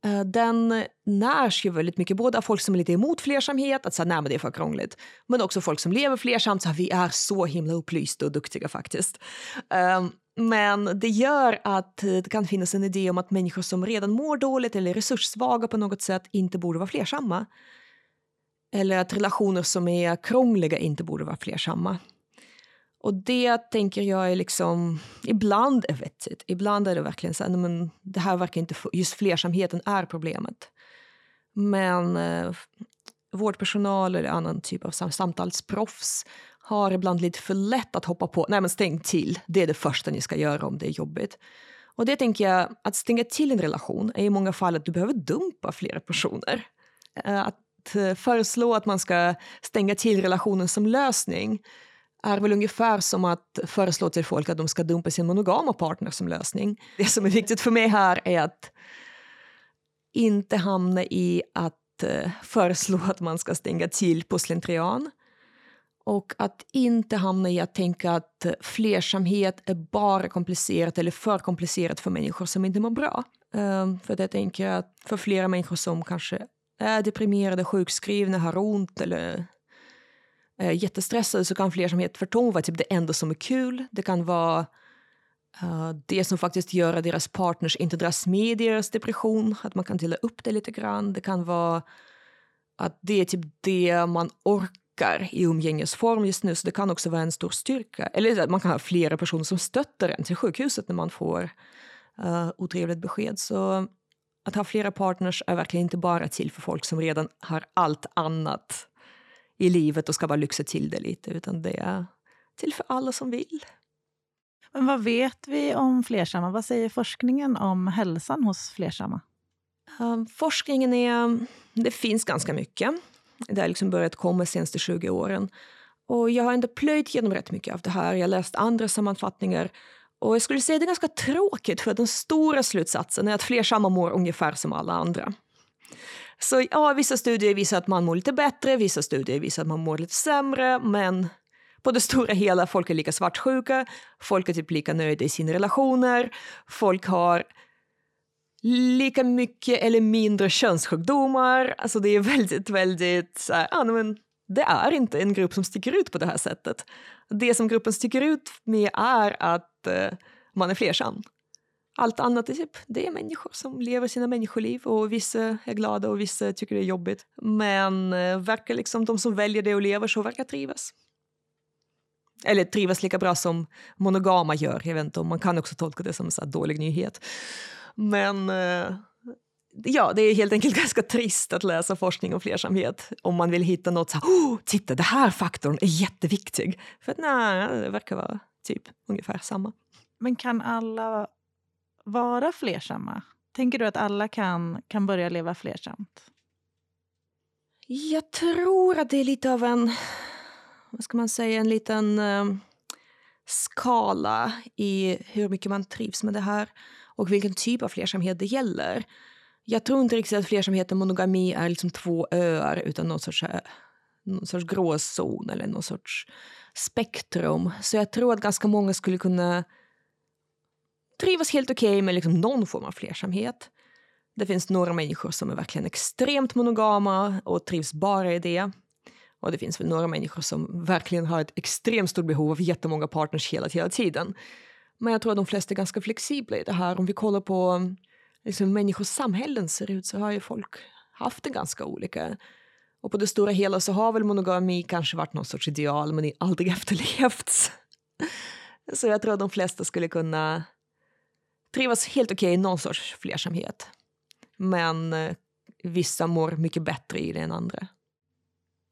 Uh, den närs ju väldigt mycket både av folk som är lite emot flersamhet, att säga nej men det är för krångligt, men också folk som lever flersamt, så här, vi är så himla upplysta och duktiga faktiskt. Uh, men det gör att det kan finnas en idé om att människor som redan mår dåligt eller är resurssvaga på något sätt inte borde vara flersamma. Eller att relationer som är krångliga inte borde vara flersamma. Och det tänker jag är liksom, ibland är vettigt. Ibland är det verkligen så här, men det här verkar inte, just flersamheten är problemet. Men eh, vårdpersonal eller annan typ av samtalsproffs har ibland lite för lätt att hoppa på. Nej men stäng till, det är det första ni ska göra om det är jobbigt. Och det tänker jag, att stänga till en relation är i många fall att du behöver dumpa flera personer. Eh, att Eh, föreslå att man ska stänga till relationen som lösning är väl ungefär som att föreslå till folk att de ska dumpa sin monogama partner som lösning. Det som är viktigt för mig här är att inte hamna i att eh, föreslå att man ska stänga till på slentrian och att inte hamna i att tänka att flersamhet är bara komplicerat eller för komplicerat för människor som inte mår bra. Ehm, för jag tänker att för flera människor som kanske är deprimerade, sjukskrivna, har ont eller är jättestressade så kan flersamhet för dem vara typ det enda som är kul. Det kan vara uh, det som faktiskt gör att deras partners inte dras med i deras depression, att man kan dela upp det lite grann. Det kan vara att det är typ det man orkar i umgängesform just nu så det kan också vara en stor styrka. Eller att man kan ha flera personer som stöttar en till sjukhuset när man får uh, otrevligt besked. Så att ha flera partners är verkligen inte bara till för folk som redan har allt annat i livet och ska bara lyxa till det lite utan det är till för alla som vill. Men vad vet vi om flersamma? Vad säger forskningen om hälsan hos flersamma? Uh, forskningen är... Det finns ganska mycket. Det har liksom börjat komma de senaste 20 åren. Och jag har ändå plöjt genom rätt mycket av det här. Jag har läst andra sammanfattningar. Och jag skulle säga det är ganska tråkigt för den stora slutsatsen är att flersamma mår ungefär som alla andra. Så ja, vissa studier visar att man mår lite bättre, vissa studier visar att man mår lite sämre, men på det stora hela, folk är lika svartsjuka, folk är typ lika nöjda i sina relationer, folk har lika mycket eller mindre könssjukdomar. Alltså det är väldigt, väldigt så här, ja, men det är inte en grupp som sticker ut på det här sättet. Det som gruppen sticker ut med är att eh, man är flersam. Allt annat är typ, det är människor som lever sina människoliv och vissa är glada och vissa tycker det är jobbigt. Men eh, verkar liksom, de som väljer det och lever så verkar trivas. Eller trivas lika bra som monogama gör. Jag vet inte om man kan också tolka det som en så dålig nyhet. Men eh, ja, det är helt enkelt [LAUGHS] ganska trist att läsa forskning om flersamhet om man vill hitta något så här, oh, titta den här faktorn är jätteviktig. För att nej, det verkar vara typ ungefär samma. Men kan alla vara flersamma? Tänker du att alla kan, kan börja leva flersamt? Jag tror att det är lite av en, vad ska man säga, en liten uh, skala i hur mycket man trivs med det här och vilken typ av flersamhet det gäller. Jag tror inte riktigt att flersamhet och monogami är liksom två öar utan någon sorts, eh, någon sorts gråzon eller någon sorts spektrum. Så jag tror att ganska många skulle kunna trivas helt okej okay med liksom någon form av flersamhet. Det finns några människor som är verkligen extremt monogama och trivs bara i det. Och det finns väl några människor som verkligen har ett extremt stort behov av jättemånga partners hela, hela tiden. Men jag tror att de flesta är ganska flexibla i det här. Om vi kollar på liksom, människors samhällen ser ut så har ju folk haft det ganska olika. Och på det stora hela så har väl monogami kanske varit någon sorts ideal men aldrig efterlevts. [LAUGHS] så jag tror att de flesta skulle kunna trivas helt okej okay i någon sorts flersamhet. Men eh, vissa mår mycket bättre i det än andra.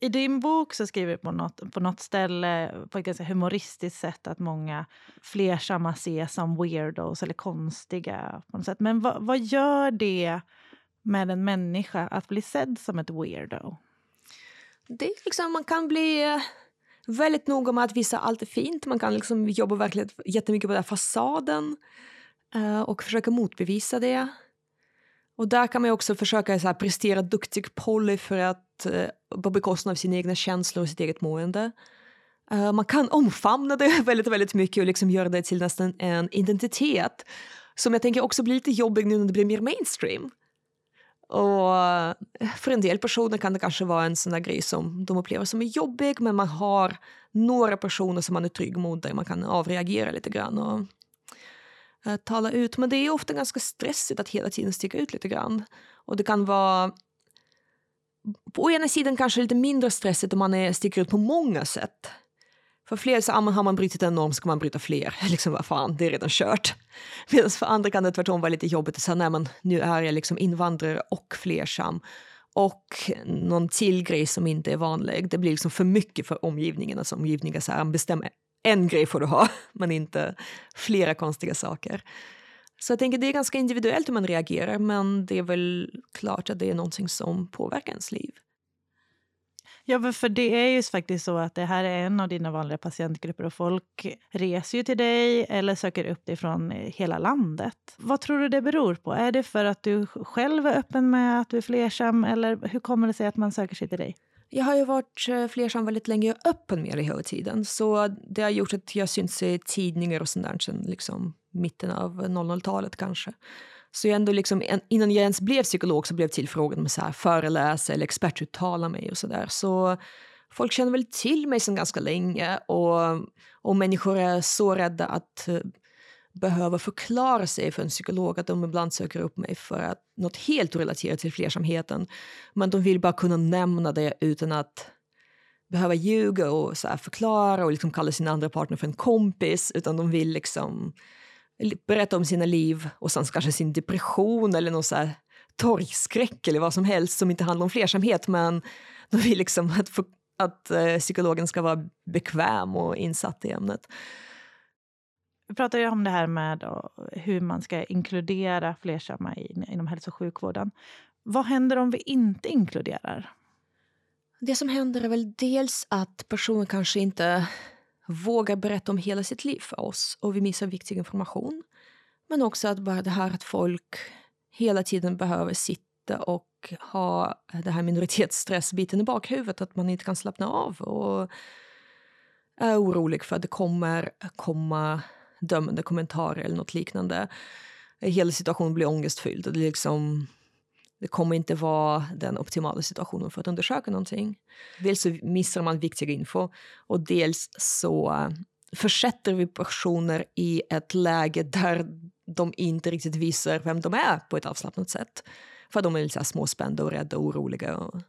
I din bok så skriver du på något, på något ställe på ett ganska humoristiskt sätt att många flersamma ses som weirdos eller konstiga. på något sätt. Men vad, vad gör det med en människa att bli sedd som ett weirdo? Det är liksom, man kan bli eh, väldigt noga med att visa allt är fint. Man kan liksom jobba verkligen jättemycket på den fasaden eh, och försöka motbevisa det. Och där kan man också försöka så här, prestera duktig poly för att eh, på bekostnad av sina egna känslor och sitt eget mående. Uh, man kan omfamna det [LAUGHS] väldigt, väldigt mycket och liksom göra det till nästan en identitet som jag tänker också blir lite jobbig nu när det blir mer mainstream. Och eh, för en del personer kan det kanske vara en sån där grej som de upplever som är jobbig men man har några personer som man är trygg mot där man kan avreagera lite grann och uh, tala ut. Men det är ofta ganska stressigt att hela tiden sticka ut lite grann. Och det kan vara på ena sidan kanske lite mindre stressigt om man är, sticker ut på många sätt. För fler så ah, har man brutit en norm ska man bryta fler. [LAUGHS] Liksom vad fan, det är redan kört. [LAUGHS] Medan för andra kan det tvärtom vara lite jobbigt att säga nej men nu är jag liksom invandrare och flersam. Och någon till grej som inte är vanlig. Det blir liksom för mycket för omgivningen. Alltså omgivningen så här, bestäm en grej får du ha, [LAUGHS] men inte flera konstiga saker. Så jag tänker det är ganska individuellt hur man reagerar men det är väl klart att det är någonting som påverkar ens liv. Ja, för det är ju faktiskt så att det här är en av dina vanliga patientgrupper och folk reser ju till dig eller söker upp dig från eh, hela landet. Vad tror du det beror på? Är det för att du själv är öppen med att du är flersam eller hur kommer det sig att man söker sig till dig? Jag har ju varit eh, flersam väldigt länge och öppen med det hela tiden. Så det har gjort att jag syns i tidningar och sånt där sedan liksom mitten av 00-talet kanske. Så jag ändå liksom, innan jag ens blev psykolog så blev jag tillfrågad om att föreläsa eller expertuttala mig och sådär. Så folk känner väl till mig sedan ganska länge och, och människor är så rädda att eh, behöva förklara sig för en psykolog att de ibland söker upp mig för att något helt relaterat till flersamheten. Men de vill bara kunna nämna det utan att behöva ljuga och så förklara och liksom kalla sin andra partner för en kompis utan de vill liksom berätta om sina liv och sen kanske sin depression eller någon så här torgskräck eller vad som helst som inte handlar om flersamhet men de vill liksom att, att uh, psykologen ska vara bekväm och insatt i ämnet. Vi pratar ju om det här med hur man ska inkludera flersamma inom hälso och sjukvården. Vad händer om vi inte inkluderar? Det som händer är väl dels att personen kanske inte vågar berätta om hela sitt liv för oss och vi missar viktig information. Men också att bara det här att folk hela tiden behöver sitta och ha det här minoritetsstressbiten i bakhuvudet, att man inte kan slappna av och är orolig för att det kommer komma dömande kommentarer eller något liknande. Hela situationen blir ångestfylld och det, liksom, det kommer inte vara den optimala situationen för att undersöka någonting. Dels så missar man viktig info och dels så eh, försätter vi personer i ett läge där de inte riktigt visar vem de är på ett avslappnat sätt. För de är lite småspända och rädda och oroliga. Och,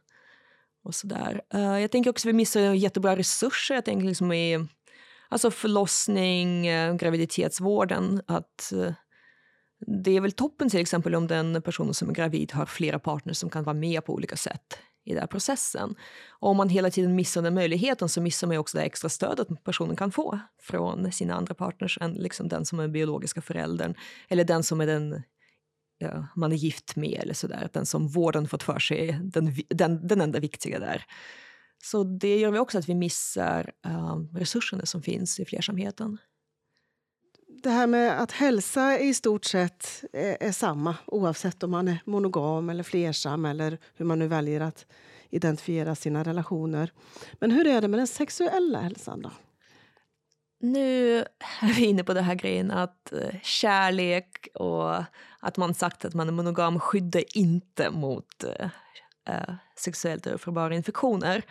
och sådär. Uh, jag tänker också att vi missar jättebra resurser. Jag tänker liksom i alltså förlossning, uh, graviditetsvården. Att uh, det är väl toppen till exempel om den personen som är gravid har flera partners som kan vara med på olika sätt i den här processen. Och om man hela tiden missar den möjligheten så missar man också det extra stödet personen kan få från sina andra partners än liksom den som är den biologiska föräldern eller den som är den ja, man är gift med eller sådär. Den som vården fått för sig den, den, den enda viktiga där. Så det gör vi också att vi missar uh, resurserna som finns i flersamheten det här med att hälsa i stort sett är, är, samma oavsett om man är monogam eller flersam eller hur man nu väljer att identifiera sina relationer. Men hur är det med den sexuella hälsan då? Nu är vi inne på den här grejen att eh, kärlek och att man sagt att man är monogam skyddar inte mot äh, sexuellt överförbara infektioner.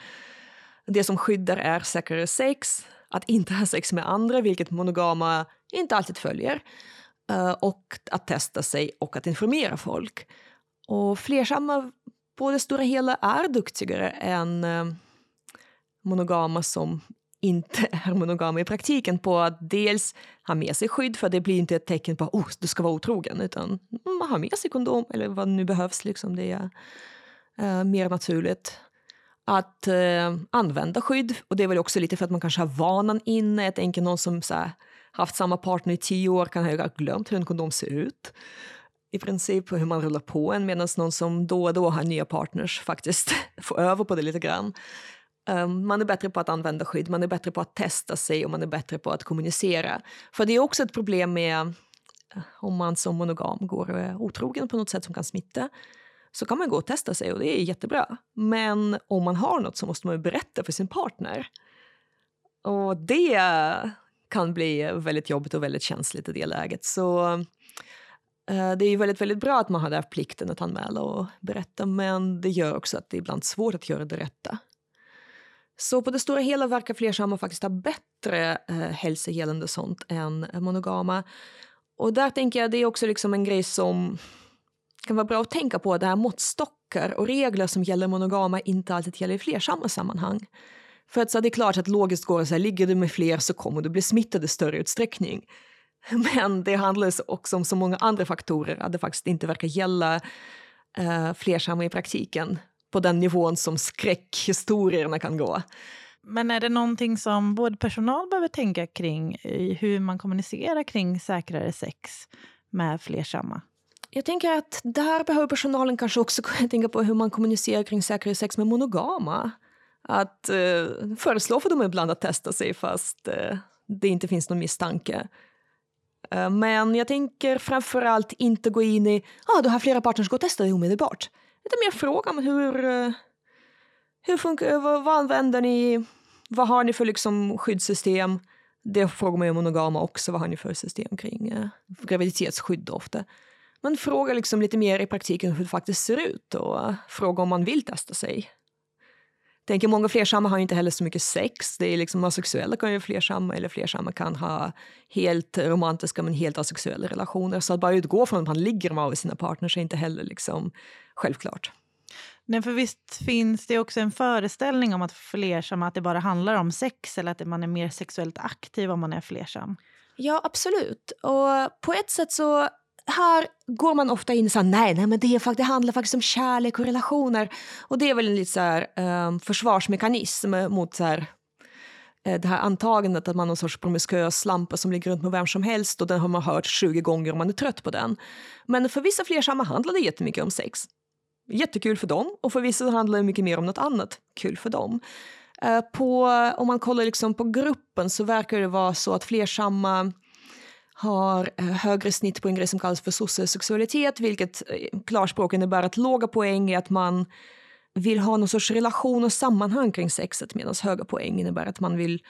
Det som skyddar är säkrare sex, att inte ha sex med andra, vilket monogama inte alltid följer, eh, och att testa sig och att informera folk. Och flersamma på det stora hela är duktigare än eh, monogama som inte [LAUGHS] är monogama i praktiken på att dels ha med sig skydd för det blir inte ett tecken på att oh, du ska vara otrogen utan man har med sig kondom eller vad nu behövs. Liksom det. eh, mer naturligt att eh, använda skydd. Och Det är väl också lite för att man kanske har vanan inne. Jag tänker någon som så här, haft samma partner i tio år kan ha glömt hur en kondom ser ut i princip hur man rullar på en medan någon som då och då har nya partners faktiskt [LAUGHS] får över på det lite grann. Um, man är bättre på att använda skydd, man är bättre på att testa sig och man är bättre på att kommunicera. För det är också ett problem med eh, om man som monogam går eh, otrogen på något sätt som kan smitta så kan man gå och testa sig och det är jättebra. Men om man har något så måste man berätta för sin partner. Och det kan bli väldigt jobbigt och väldigt känsligt i det läget. Så uh, det är väldigt, väldigt bra att man har den plikten att anmäla och berätta men det gör också att det är ibland svårt att göra det rätta. Så på det stora hela verkar flersamma faktiskt ha bättre eh, hälsogällande sånt än monogama. Och där tänker jag det är också liksom en grej som kan vara bra att tänka på. Det här måttstockar och regler som gäller monogama inte alltid gäller i flersamma sammanhang. För att så det är klart att logiskt går det så här, ligger du med fler så kommer du bli smittad i större utsträckning. [LAUGHS] Men det handlar också om så många andra faktorer att det faktiskt inte verkar gälla eh, flersamma i praktiken på den nivån som skräckhistorierna kan gå. Men är det någonting som både personal behöver tänka kring i hur man kommunicerar kring säkrare sex med flersamma? Jag tänker att där behöver personalen kanske också tänka på hur man kommunicerar kring säkerhet sex med monogama. Att eh, föreslå för dem ibland att testa sig fast eh, det inte finns någon misstanke. Eh, men jag tänker framför allt inte gå in i ah, du har flera partners, gå och testa det omedelbart lite mer fråga om hur, eh, hur funkar eh, vad, vad använder ni? Vad har ni för liksom skyddssystem? Det frågar man ju monogama också. Vad har ni för system kring eh, graviditetsskydd ofta? Men fråga liksom lite mer i praktiken hur det faktiskt ser ut och fråga om man vill testa sig. Tänker många flersamma har inte heller så mycket sex. Det är liksom asexuella kan ju flersamma eller flersamma kan ha helt romantiska men helt asexuella relationer. Så att bara utgå från att man ligger med sina partners är inte heller liksom självklart. Nej, för visst finns det också en föreställning om att flersam att det bara handlar om sex eller att man är mer sexuellt aktiv om man är flersam? Ja, absolut. Och på ett sätt så här går man ofta in och säger nej, nej men det, är, det handlar faktiskt om kärlek och relationer. Och det är väl en lite så här, um, försvarsmekanism mot så här, eh, det här antagandet att man är någon sorts promiskuös slampa som ligger runt med vem som helst och den har man hört 20 gånger om man är trött på den. Men för vissa flersamma handlar det jättemycket om sex. Jättekul för dem och för vissa handlar det mycket mer om något annat kul för dem. Eh, på, om man kollar liksom på gruppen så verkar det vara så att flersamma har eh, högre snitt på en grej som kallas för sociosexualitet vilket eh, klarspråk innebär att låga poäng är att man vill ha någon sorts relation och sammanhang kring sexet medan höga poäng innebär att man vill,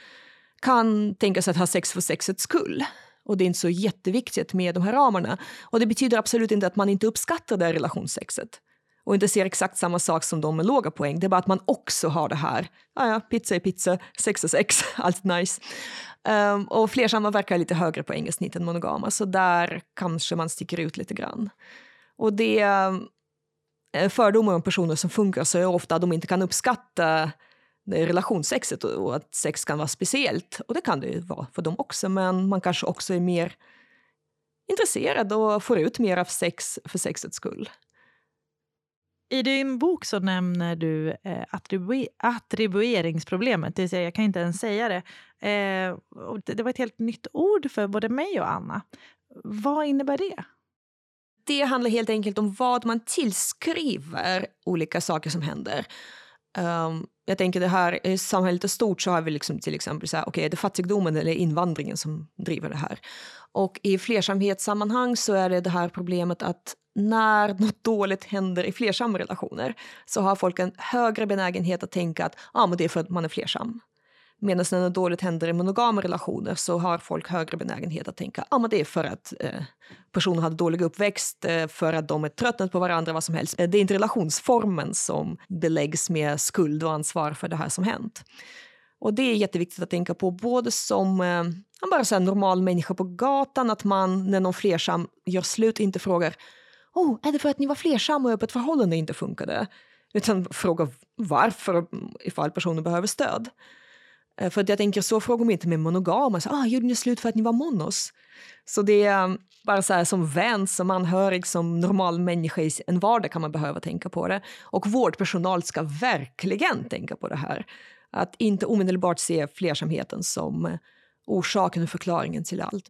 kan tänka sig att ha sex för sexets skull. Och det är inte så jätteviktigt med de här ramarna. Och det betyder absolut inte att man inte uppskattar det här relationssexet och inte ser exakt samma sak som de med låga poäng. Det är bara att man också har det här, ah ja, pizza är pizza, sex är sex, [LAUGHS] allt nice. Um, och flersamma verkar lite högre på snitt än monogama så där kanske man sticker ut lite grann. Och det eh, fördomar om personer som funkar så är ofta att de inte kan uppskatta eh, relationssexet och att sex kan vara speciellt. Och det kan det ju vara för dem också men man kanske också är mer intresserad och får ut mer av sex för sexets skull. I din bok så nämner du eh, attribu attribueringsproblemet, det vill säga jag kan inte ens säga det. Eh, det. Det var ett helt nytt ord för både mig och Anna. Vad innebär det? Det handlar helt enkelt om vad man tillskriver olika saker som händer. Um, jag tänker det här i samhället i stort så har vi liksom till exempel så här, okay, är det fattigdomen eller invandringen som driver det här? Och i flersamhetssammanhang så är det det här problemet att när något dåligt händer i flersamma relationer så har folk en högre benägenhet att tänka att ah, men det är för att man är flersam. Medan när något dåligt händer i monogama relationer så har folk högre benägenhet att tänka att ah, det är för att eh, personen hade dålig uppväxt, eh, för att de är tröttnat på varandra, vad som helst. Eh, det är inte relationsformen som beläggs med skuld och ansvar för det här som hänt. Och det är jätteviktigt att tänka på, både som eh, bara så normal människa på gatan, att man när någon flersam gör slut inte frågar oh, är det för att ni var flersamma och öppet förhållande inte funkade? Utan fråga varför ifall personen behöver stöd. Eh, för att jag tänker så frågar man inte med monogama, så, ah, gjorde ni slut för att ni var monos? Så det, eh, Bara så här, som vän, som anhörig, som normal människa i en vardag kan man behöva tänka på det. Och vårdpersonal ska verkligen tänka på det här. Att inte omedelbart se flersamheten som eh, orsaken och förklaringen till allt.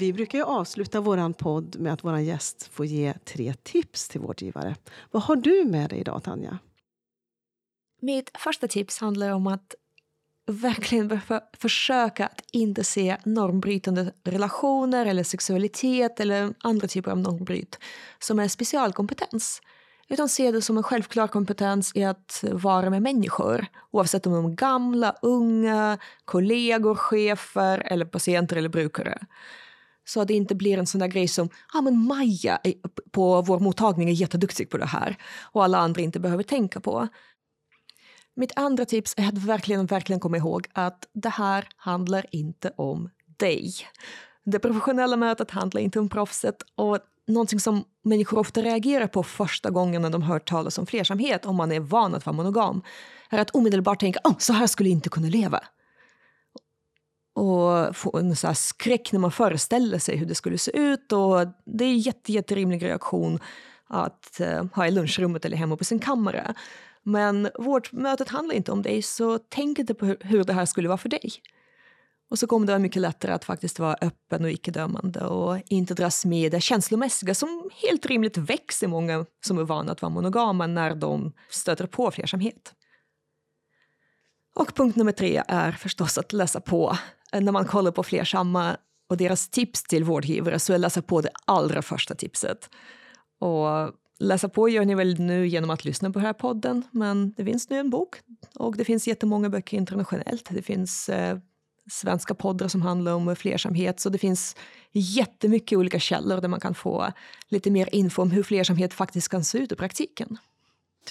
Vi brukar ju avsluta vår podd med att vår gäst får ge tre tips till vårdgivare. Vad har du med dig idag, Tanja? Mitt första tips handlar om att verkligen försöka att inte se normbrytande relationer eller sexualitet eller andra typer av normbryt som en specialkompetens. Utan se det som en självklar kompetens i att vara med människor oavsett om de är gamla, unga, kollegor, chefer eller patienter eller brukare. Så att det inte blir en sån där grej som ah, men Maja på vår mottagning är jätteduktig på det här och alla andra inte behöver tänka på. Mitt andra tips är att verkligen, verkligen komma ihåg att det här handlar inte om dig. Det professionella mötet handlar inte om proffset och någonting som människor ofta reagerar på första gången när de hör talas om flersamhet, om man är van att vara monogam, är att omedelbart tänka oh, så här skulle jag inte kunna leva. Och få en så skräck när man föreställer sig hur det skulle se ut. Och det är en jätte, jätterimlig reaktion att eh, ha i lunchrummet eller hemma på sin kammare. Men vårdmötet handlar inte om dig, så tänk inte på hur det här skulle vara för dig. Och så kommer det vara mycket lättare att faktiskt vara öppen och icke-dömande och inte dras med i det känslomässiga som helt rimligt växer många som är vana att vara monogama när de stöter på flersamhet. Och punkt nummer tre är förstås att läsa på. Eh, när man kollar på flersamma och deras tips till vårdgivare så är läsa på det allra första tipset. Och läsa på gör ni väl nu genom att lyssna på den här podden, men det finns nu en bok och det finns jättemånga böcker internationellt. Det finns eh, svenska poddar som handlar om flersamhet, så det finns jättemycket olika källor där man kan få lite mer info om hur flersamhet faktiskt kan se ut i praktiken.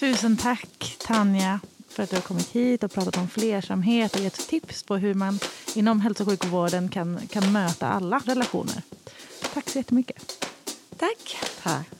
Tusen tack, Tanja, för att du har kommit hit och pratat om flersamhet och gett tips på hur man inom hälso och sjukvården kan, kan möta alla relationer. Tack så jättemycket. Tack. Tack.